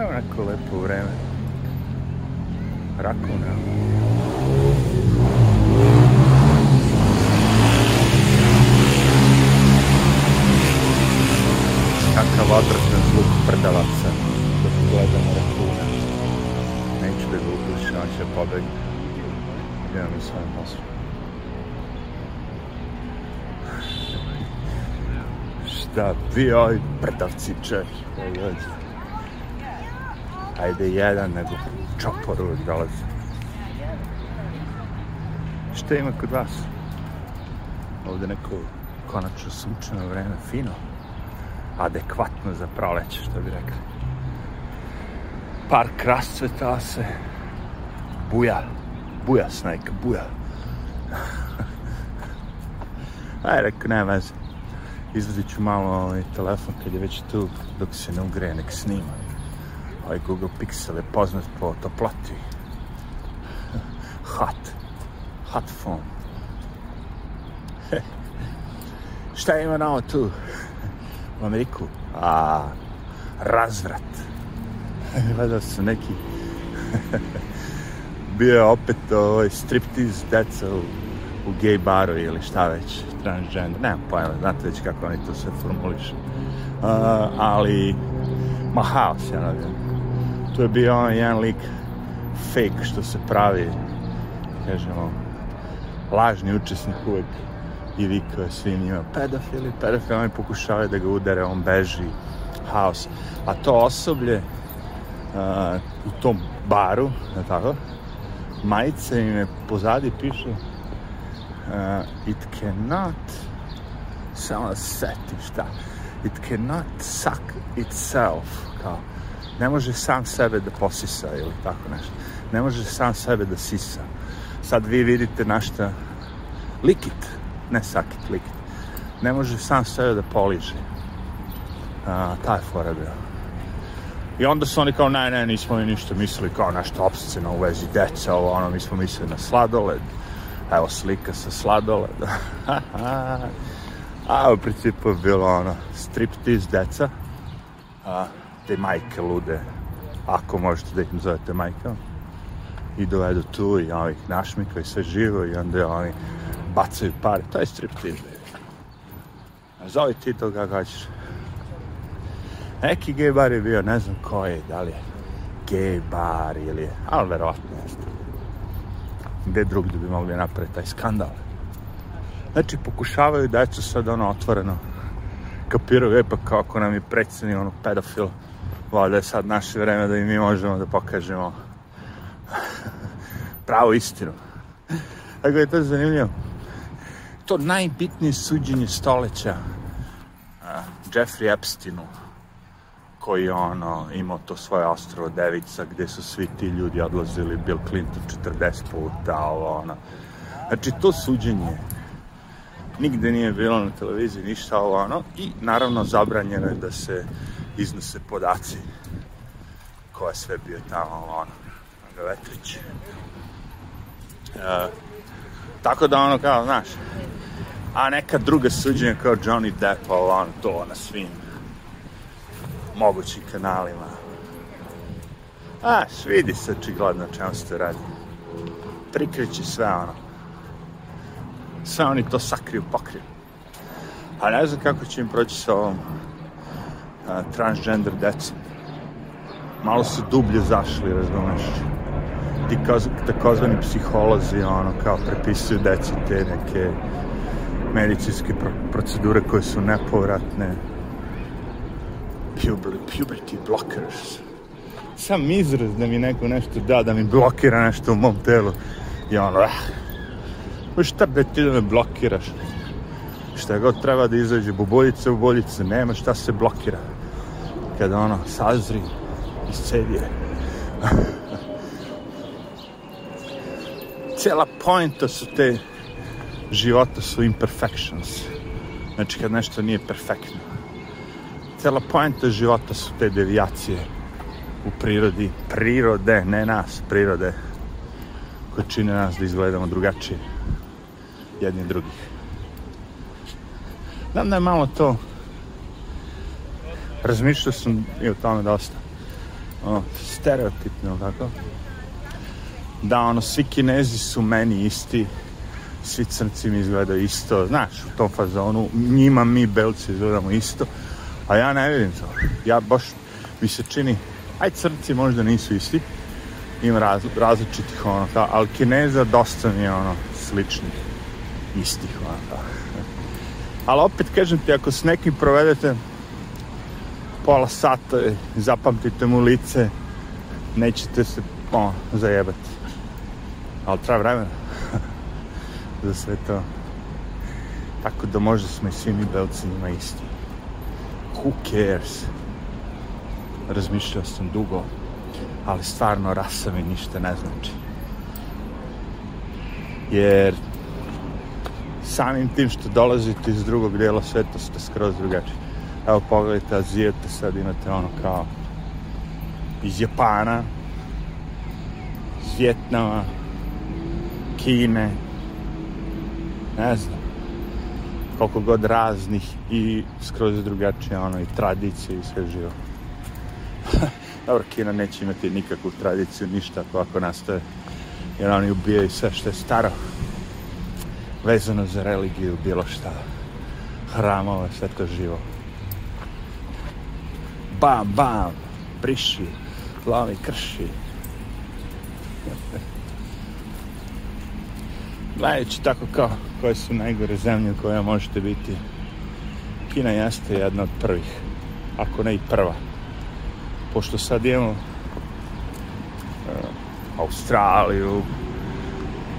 Evo neko lepo vreme. Rakun, evo. Kakav odvratan zvuk prdavaca dok gledamo rakuna. Neću da ga upušim, on će pobegne. Idemo mi svojim poslom. Šta bi ovi prdavci češi? Ajde jedan, nego čopor uvijek dolazi. Šta ima kod vas? Ovde neko konačno sunčano vreme, fino. Adekvatno za proleće, što bi rekli. Park rascvetao se. Buja. Buja, snajka, buja. Aj, rekao, nema veze. Izvadit ću malo ovaj telefon kad je već tu, dok se ne ugreje, nek snima. Ovaj Google Pixel je poznat po toploti. Hot. Hot phone. Šta ima novo tu? U Ameriku? A, razvrat. Gledao sam neki... Bio je opet ovaj striptease deca u, u gay baru ili šta već, transgender, nemam pojma, znate već kako oni to sve formulišu. Uh, ali, ma haos, ja navijam. Tu je bio on jedan lik fake što se pravi, kažemo, lažni učesnik uvek i vikao je svim njima pedofili, pedofili, oni pokušavaju da ga udare, on beži, haos. A to osoblje uh, u tom baru, ne tako, majice im je pozadi piše uh, it cannot samo da se setim šta it cannot suck itself kao ne može sam sebe da posisa ili tako nešto ne može sam sebe da sisa sad vi vidite na šta likit ne sakit likit ne može sam sebe da poliže uh, taj fora bio I onda su oni kao, ne, ne, nismo mi ništa mislili kao nešto opsceno u vezi deca, ovo, ono, mi smo mislili na sladoled. Evo slika sa sladoleda. A u principu je bilo ono, striptease deca. A, te majke lude, ako možete da ih zovete majkama. I dovedu tu i ovih našmika i sve živo i onda oni bacaju pare. To je striptease. A zove ti to kako hoćeš. Neki gej bar je bio, ne znam ko je, da li je gej bar ili ali verovatno jeste. Gde drugdje bi mogli napraviti taj skandal. Znači, pokušavaju decu sad ono otvoreno kapiraju, e pa kako nam je predsjednik ono pedofil, valjda je sad naše vreme da i mi možemo da pokažemo pravu istinu. Tako je to zanimljivo. To najbitnije suđenje stoleća uh, Jeffrey Epsteinu, koji je ono, imao to svoje ostrovo Devica, gde su svi ti ljudi odlazili, Bill Clinton 40 puta, ovo, ono. Znači, to suđenje nigde nije bilo na televiziji, ništa ovo, ono. I, naravno, zabranjeno je da se iznose podaci ko je sve bio tamo, ono, na Vetrić. E, tako da, ono, kao, znaš, a neka druga suđenja kao Johnny Depp, ovo, ono, to na svim mogućim kanalima. A, vidi se očigledno čemu se radi. Prikrići sve ono. Sve oni to sakriju, pokriju. A ne znam kako će im proći sa ovom transgender decom. Malo su dublje zašli, razumeš. Ti takozvani psiholozi, ono, kao prepisuju deci te neke medicinske procedure koje su nepovratne puberty blockers. Sam izraz da mi neko nešto da, da mi blokira nešto u mom telu. I ono, ah, pa šta be ti da me blokiraš? Šta god treba da izađe, bubuljice u boljice, nema šta se blokira. Kada ono sazri iz cedije. Cijela pointa su te života su imperfections. Znači kad nešto nije perfektno cela poenta života su te devijacije u prirodi, prirode, ne nas, prirode, koje čine nas da izgledamo drugačije jedni drugih. Znam da je malo to, razmišljao sam i o tome dosta, ono, stereotipno, tako? Da, ono, svi kinezi su meni isti, svi crnci mi izgledaju isto, znaš, u tom fazonu, njima mi belci izgledamo isto, a ja ne vidim to. Ja baš, mi se čini, aj crnci možda nisu isti, ima raz, različitih ono, kao, ali kineza dosta mi je ono, sličnih, istih, ono, kao. Ali opet, kažem ti, ako s nekim provedete pola sata zapamtite mu lice, nećete se, ono, zajebati. Ali treba vremena za sve to. Tako da možda smo i svi mi belci njima isti. Who cares? Razmišljao sam dugo, ali stvarno rasa mi ništa ne znači. Jer samim tim što dolazite iz drugog dijela sveta ste skroz drugačiji. Evo pogledajte Azijete, sad imate ono kao iz Japana, iz Vjetnama, Kine, ne znam, koliko god raznih i skroz drugačije ono i tradicije i sve živo. Dobro, Kina neće imati nikakvu tradiciju, ništa ako, ako nastaje, jer oni ubijaju sve što je staro, vezano za religiju, bilo šta, hramove, sve to živo. Bam, bam, briši, glavi krši. Gledajući tako kao koje su najgore zemlje u koje možete biti, Kina jeste jedna od prvih, ako ne i prva. Pošto sad imamo uh, Australiju,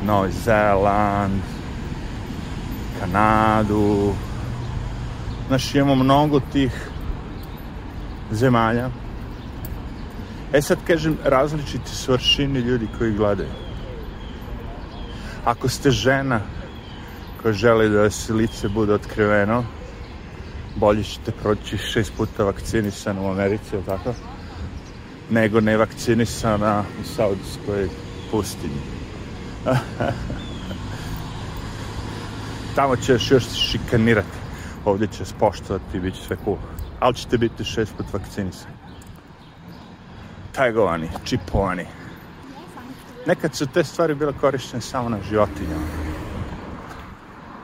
Novi Zeland, Kanadu, znaš, imamo mnogo tih zemalja. E sad kažem, različiti su aršini ljudi koji gledaju. Ako ste žena koja želi da se lice bude otkriveno, bolje ćete proći šest puta vakcinisana u Americi, ili tako? Nego ne vakcinisana u Saudijskoj pustinji. Tamo ćeš još šikanirati. Ovdje će spoštovati i bit će sve cool. Ali ćete biti šest put vakcinisani. Tagovani, čipovani. Nekad su te stvari bile korištene samo na životinjama.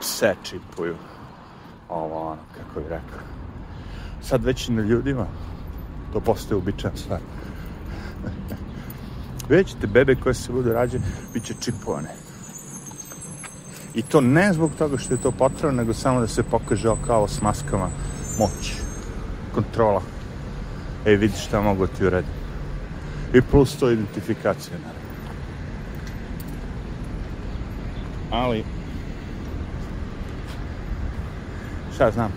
Pse čipuju. Ovo ono, kako bih rekao. Sad već i na ljudima to postoje uobičajena stvar. Vidjet ćete bebe koje se budu rađe, bit će čipovane. I to ne zbog toga što je to potrebno, nego samo da se pokaže kao s maskama moć, kontrola. Ej, vidi šta mogu ti urediti. I plus to identifikacija, naravno. Ali, šta znam,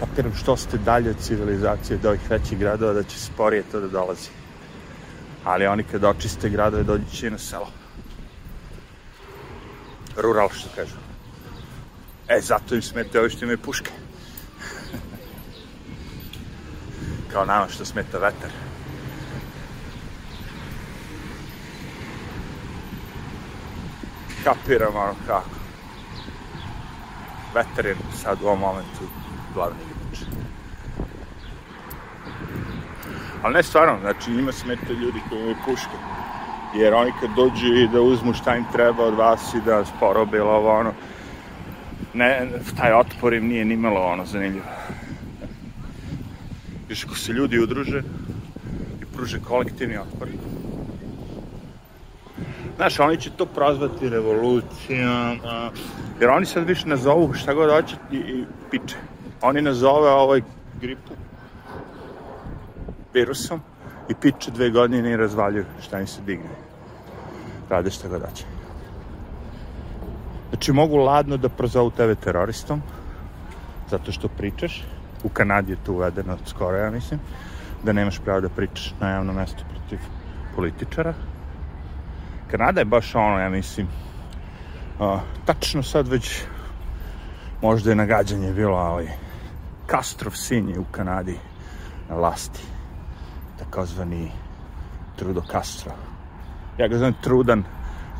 kapiram što ste dalje od civilizacije do ovih većih gradova, da će sporije to da dolazi. Ali oni kad očiste gradove, dođi će i na selo. Rural, što kažu. E, zato im smete ovi što imaju puške. Kao nama što smeta vetar. Kapiram ono kako. Vetar je sad u ovom momentu glavni igrač. Ali ne stvarno, znači njima smeta ljudi koji imaju puške. Jer oni kad dođu i da uzmu šta im treba od vas i da sporobe ili ovo ono, ne, taj otpor im nije nimalo ono zanimljivo. Još ako se ljudi udruže i pruže kolektivni otpor, Znaš, oni će to prozvati revolucijom, jer oni sad više nazovu šta god hoće i, i piče. Oni nazove ovaj gripu virusom i piče dve godine i razvaljuju šta im se digne. Rade šta god hoće. Znači, mogu ladno da prozovu tebe teroristom, zato što pričaš. U Kanadi je to uvedeno skoro, ja mislim, da nemaš pravo da pričaš na javnom mestu protiv političara. Kanada je baš ono, ja mislim, uh, tačno sad već možda je nagađanje bilo, ali Castrov sin je u Kanadi na vlasti, takozvani Trudo Castro. Ja ga znam Trudan,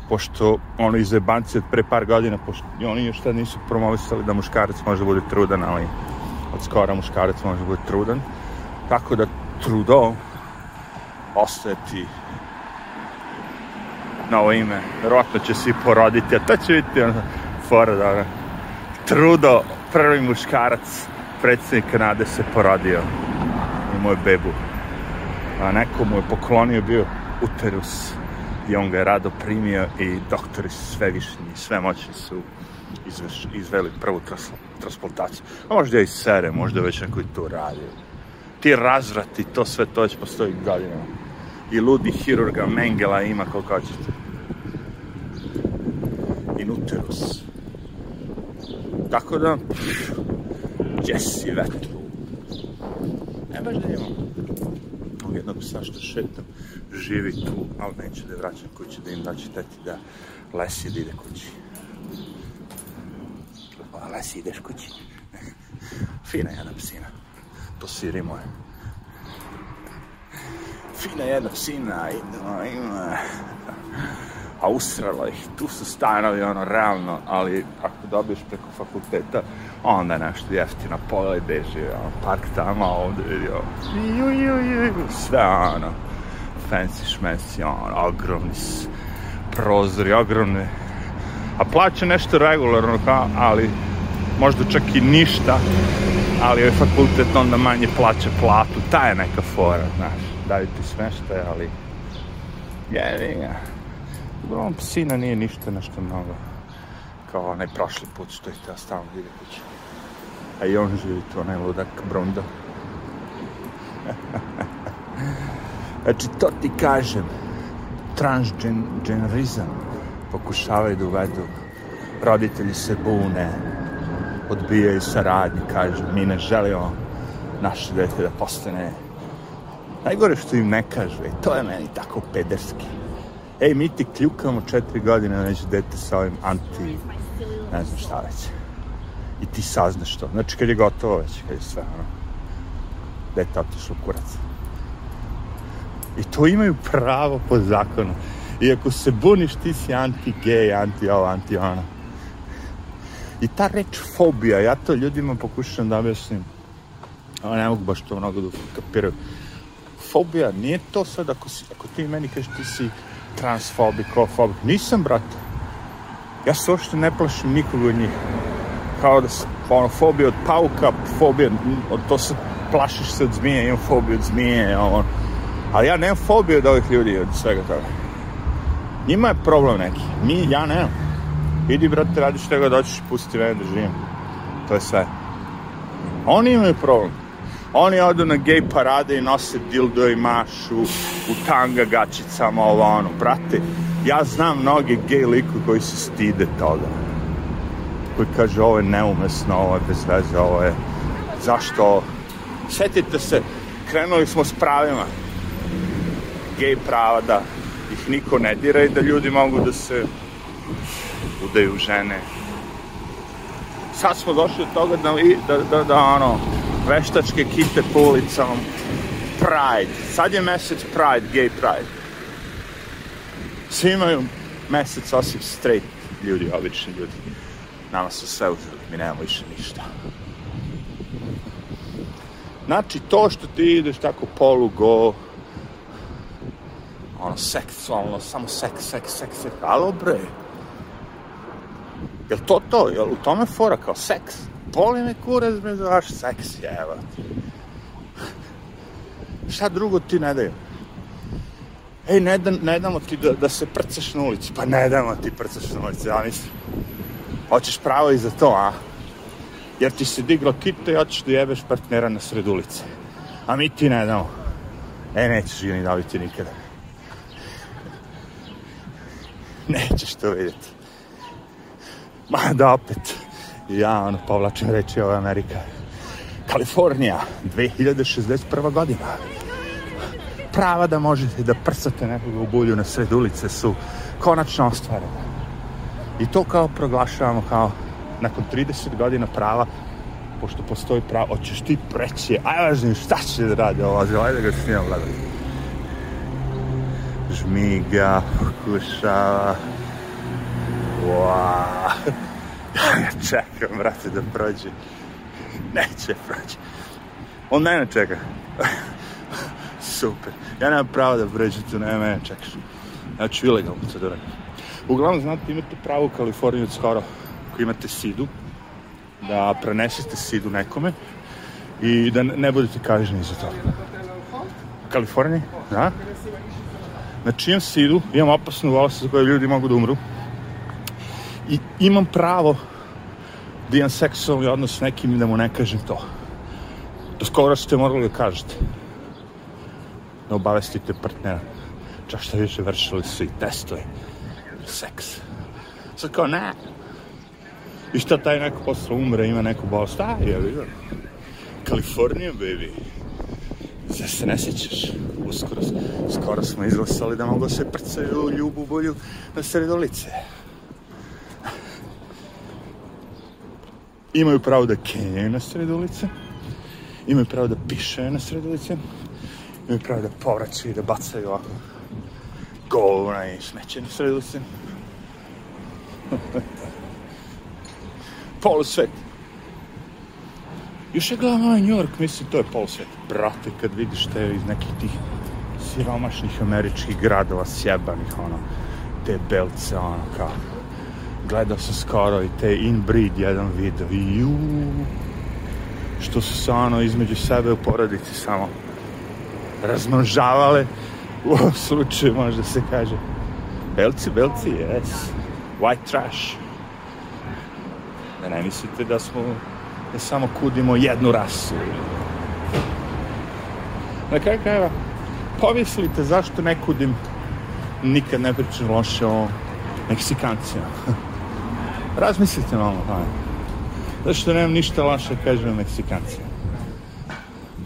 pošto ono iz jebanci od pre par godina, pošto oni još tad nisu promovisali da muškarac može da bude trudan, ali od skora muškarac može bude trudan. Tako da Trudo ostajati novo ime. Vjerojatno će se i poroditi, a to će biti ono, fora da Trudo, prvi muškarac predsjednik Kanade se porodio i moj bebu. A neko mu je poklonio bio uterus i on ga je rado primio i doktori sve višnji, sve moćni su izveli prvu tras, transplantaciju. A možda i sere, možda već neko i to radio. Ti razvrati, to sve to već postoji godinama. I ludi hirurga Mengela ima koliko hoćete. In uterus. Tako da, pff, si vetru? Ne baš da imam. Ovog jednog psa što šetam, živi tu, ali neće da je vraćam kući, da im daći teti da lesi da ide kući. A lesi ideš kući. Fina jedna psina. To siri moje. Fina jedna psina, ima, ima a usralo ih. Tu su stanovi, ono, realno, ali ako dobiješ preko fakulteta, onda nešto jeftino, pola beži, ono, park tamo, ovde vidi, ju, ju, ju, sve, ono, fancy šmesi, ono, ogromni prozori, ogromne, a plaća nešto regularno, kao, ali možda čak i ništa, ali ovaj fakultet onda manje plaća platu, ta je neka fora, znaš, daju ti smeštaj, ali, jevi ga. Uglavnom, psina nije ništa nešto mnogo. Kao onaj prošli put što je teo stalno kuće. A i on živi tu, onaj ludak Brondo. znači, to ti kažem. Transgenerizam pokušavaju da uvedu. Roditelji se bune, odbijaju saradnje, kažu, mi ne želimo naše dete da postane Najgore što im ne kažu, e, to je meni tako pederski ej, mi ti kljukamo četiri godine neće dete sa ovim anti, ne znam šta već. I ti saznaš to. Znači, kad je gotovo već, kad je sve, ono, dete otišlo kurac. I to imaju pravo po zakonu. I ako se buniš, ti si anti-gej, anti-ovo, anti-ono. I ta reč fobija, ja to ljudima pokušam da objasnim, ali ne mogu baš to mnogo da kapiraju. Fobija nije to sad ako, si, ako ti meni kažeš ti si transfobik, homofobik. Nisam, brate. Ja se uopšte ne plašim nikog od njih. Kao da se, ono, fobija od pauka, fobija, od to se plašiš se od zmije, imam fobiju od zmije, on. Ali ja nemam fobiju od ovih ljudi, od svega toga. Njima je problem neki. Mi, ja nemam. Idi, brate, radiš što god hoćeš, pusti mene da živim. To je sve. Oni imaju problem. Oni odu na gej parade i nose dildo i mašu u tanga gačicama, ovo ono. Brate, ja znam mnoge gej liku koji se stide toga. Koji kaže ovo je neumesno, ovo je bez veze, ovo je... Zašto? Sjetite se, krenuli smo s pravima. Gej prava da ih niko ne dira i da ljudi mogu da se udaju žene. Sad smo došli do toga da, da, da, da ono, veštačke kite po ulicama. Pride. Sad je mesec Pride, gay Pride. Svi imaju mesec osim straight ljudi, obični ljudi. Nama su sve uzeli, mi nemamo više ništa. Znači, to što ti ideš tako polugo, ono, seksualno, samo seks, seks, seks, seks, alo bre, Jel to to? Jel u tome fora kao seks? boli me kurac me za vaš seks, evo. Šta drugo ti ne daju? Ej, ne, da, ne damo ti da, da se prcaš na ulici. Pa ne damo ti prcaš na ulici, ja mislim. Hoćeš pravo i za to, a? Jer ti se diglo kito i hoćeš da jebeš partnera na sred ulice. A mi ti ne damo. E, nećeš ga ni dobiti nikada. Nećeš to vidjeti. Ma da opet ja ono, povlačim reči ovo Amerika. Kalifornija, 2061. godina. Prava da možete da prsate nekoga u bulju na sred ulice su konačno ostvarene. I to kao proglašavamo kao nakon 30 godina prava pošto postoji pravo, hoćeš ti preći, aj važnim, šta će da radi ovo, ajde ga snijem gledati. Žmiga, pokušava, wow. ja čekam, brate, da prođe. Neće prođe. On mene čeka. Super. Ja nemam pravo da pređem tu, nema mene čekaš. Ja ću ilegalno to da radim. Uglavnom, znate, imate pravo u Kaliforniji skoro, ako imate sidu, da prenesete sidu nekome i da ne budete kažnjeni za to. Kaliforniji, da? Na čijem sidu imam opasnu bolest za koju ljudi mogu da umru i imam pravo da imam seksualni odnos s nekim i da mu ne kažem to. Do skoro ste morali da kažete. Da obavestite partnera. Čak što više vršili su i testove. Seks. Sad kao, ne. I šta taj neko posle umre, ima neku bolest? A, je li, Kalifornija, baby. Zar se ne sjećaš? Uskoro, skoro smo izglasali da mogu da se prcaju ljubu bolju na sredolice. Imaju pravo da kenjaju na sred ulice, imaju pravo da pišaju na sred ulice, imaju pravo da povraćaju da bacaju ovako govna i smeće na sred ulice. Polusvet. Još je gledam ovaj New York, mislim, to je polusvet. Brate, kad vidiš te iz nekih tih siromašnih američkih gradova, sjebanih, ono, te belce, ono, kao, gledao sam skoro i te inbreed jedan video i ju, što su se ono između sebe u porodici samo razmnožavale. U ovom slučaju možda se kaže belci, belci, yes. White trash. Da ne mislite da smo da samo kudimo jednu rasu. Na kraju krajeva pomislite zašto ne kudim nikad ne pričam loše o Meksikancima Razmislite malo, pa. Zato što nemam ništa loše, kažem, Meksikanci.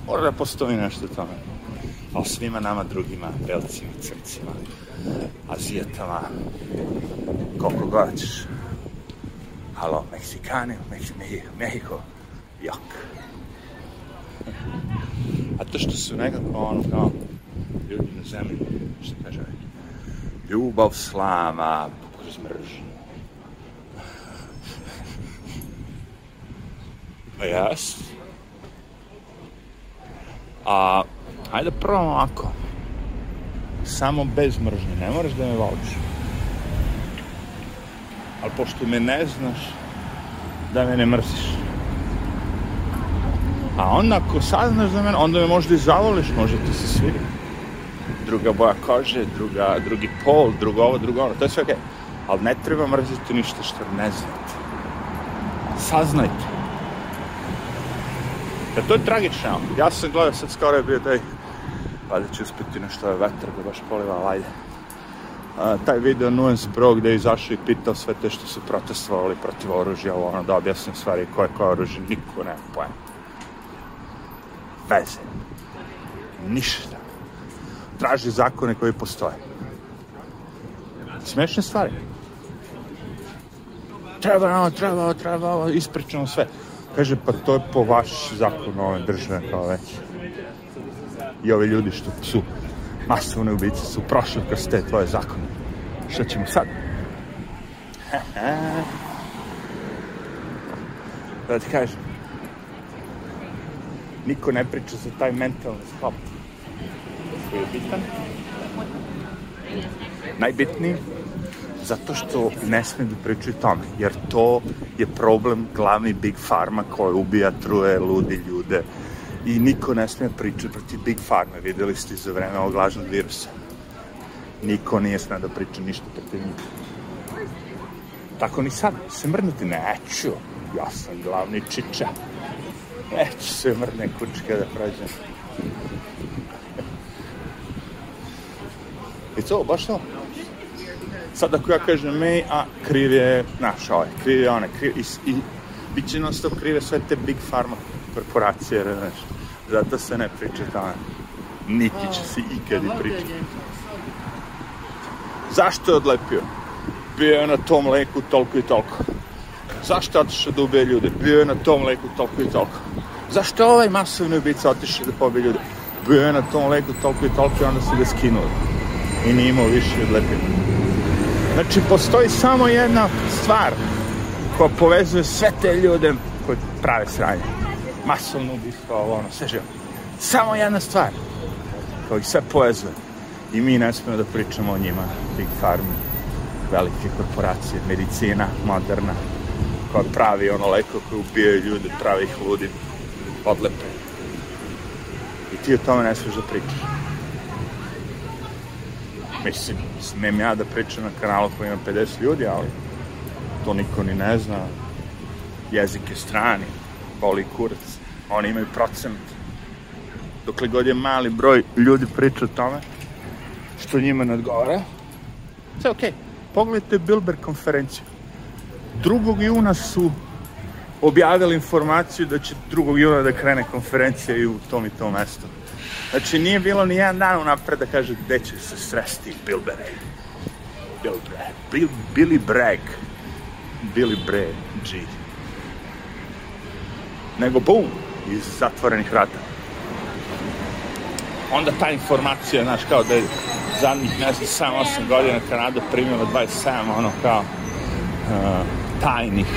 Mora da postoji nešto tome. O svima nama drugima, belcima, crcima, azijatama, koliko god ćeš. Halo, Meksikani, Mehiko, jok. A to što su nekako ono kao ljudi na zemlji, što kaže, ljubav, slama, kroz mržnju Pa jes. A, ajde prvo ovako. Samo bez mržnje, ne moraš da me voliš. Ali pošto me ne znaš, da me ne mrziš. A onda ako saznaš za mene, onda me možda i zavoliš, možda ti se svidi. Druga boja kože, druga, drugi pol, drugo ovo, drugo ono, to je sve okej. Okay. Ali ne treba mrziti ništa što ne znate. Saznajte. Jer to je tragično. Ja sam gledao sad skoro je bio taj, valjda će uspjeti nešto je vetar da baš poliva, ajde. A, taj video Nuance Bro gde je izašao i pitao sve te što su protestovali protiv oružja, ovo ono da objasnim stvari koje koje oružje, niko nema pojma. Veze. Ništa. Traži zakone koji postoje. Smešne stvari. Treba ovo, treba ovo, treba ovo, ispričamo sve. Kaže, pa to je po vaš zakon ove države kao već. I ovi ljudi što su masovne ubice su prošli kroz te tvoje zakone. Šta ćemo sad? da ti kažem, niko ne priča za taj mentalni sklop koji je bitan. Najbitniji zato što ne sme da pričaju tome, jer to je problem glavni Big Pharma koja ubija, truje, ludi ljude i niko ne sme pričati protiv Big Pharma, videli ste za vreme ovog lažnog virusa. Niko nije sme da priča ništa protiv njih. Tako ni sad, se mrnuti, neću, ja sam glavni čiča. Neću se mrne kučke da prođem. I to, baš to. Sad ako ja kažem me, a kriv je naš ovaj, kriv je onaj, kriv, i, i bit će non stop krive sve te big pharma korporacije, znaš. Zato se ne priča tamo. Niti će se ikad i pričati. Zašto je odlepio? Bio je na tom leku toliko i toliko. Zašto je otišao da ubije ljude? Bio je na tom leku toliko i toliko. Zašto je ovaj masovni ubica otišao da pobije ljude? Bio je na tom leku toliko i toliko i onda su ga skinuli. I nije imao više odlepio. Znači, postoji samo jedna stvar koja povezuje sve te ljude koji prave sranje. Masovno ubistvo, ovo, ono, sve živo. Samo jedna stvar. kao i sve povezuje. I mi ne smemo da pričamo o njima, Big Pharma, velike korporacije, medicina, moderna, koja pravi ono leko koje ubijaju ljude, pravi ih ludim, odlepe. I ti o tome ne smiješ da pričaš. Mislim, smem ja da pričam na kanalu koji ima 50 ljudi, ali to niko ni ne zna. Jezik je strani, boli kurac. Oni imaju procent. Dokle god je mali broj ljudi priča o tome, što njima ne odgovara, sve okej. Okay. Pogledajte Bilber konferenciju. 2. juna su objavili informaciju da će 2. juna da krene konferencija i u tom i tom mestu. Znači, nije bilo ni jedan dan unapred da kaže gde će se sresti Bilbere. Bill Bragg. Bill, Billy Bragg. Billy Bragg. G. Nego, bum, iz zatvorenih vrata. Onda ta informacija, znaš, kao da je zadnjih, ne znam, 7-8 godina Kanada primila 27, ono, kao, tajnih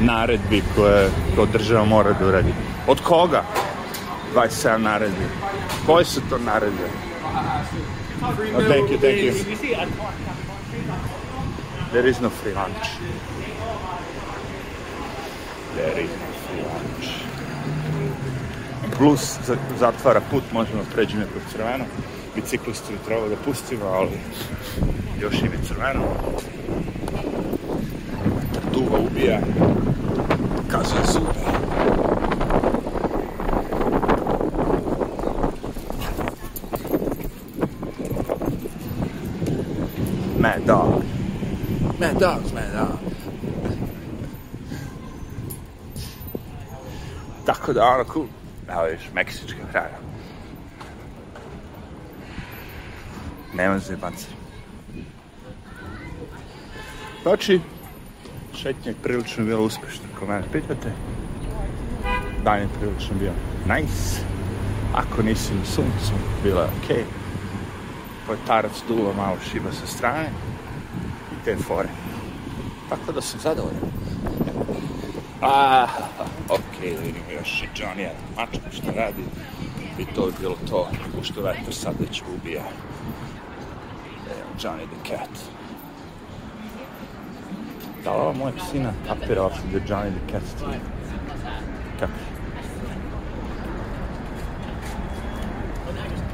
naredbi koje, koje država mora da uradi. Od koga? 27 naredbi. Koje su to naredbe? Oh, thank you, thank you. There is no free lunch. There is no free lunch. Plus zatvara put, možemo da pređemo kod crveno. Biciklistu treba da pustimo, ali još im je crveno. Ubija. Kazuje zube. Mad Dog. Mad Dog's Mad Dog. Tako da, ono, cool. Evo viš, meksička hrana. Nema zebanci. Znači, šetnja je prilično bila uspešna, ako mene pitate. Dan je prilično bio nice. Ako nisi na suncu, bilo je okej. Okay tarac duva malo šiba sa strane i te fore. Tako da sam zadovoljan. A, ok, da vidimo još i Johnny mačka što radi. I to je bilo to, ušto vetar sad već ubija. Evo, Johnny the Cat. Da li ova moja psina kapira uopšte da Johnny the Cat stiže? Kako?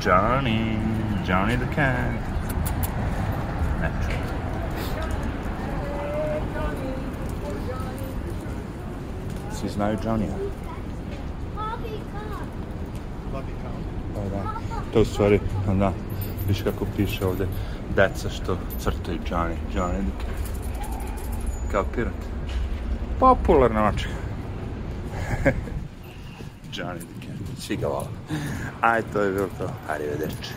Johnny. Johnny the Cat. Neče. Svi znaju Johnny-a. Pa da, to u stvari, da, viš kako piše ovde, deca što crtaju Johnny, Johnny the Cat. Kao pirat. Popularna mačka. Johnny the Cat, svi ga vole. Aj, to je bilo to. Arrivederci.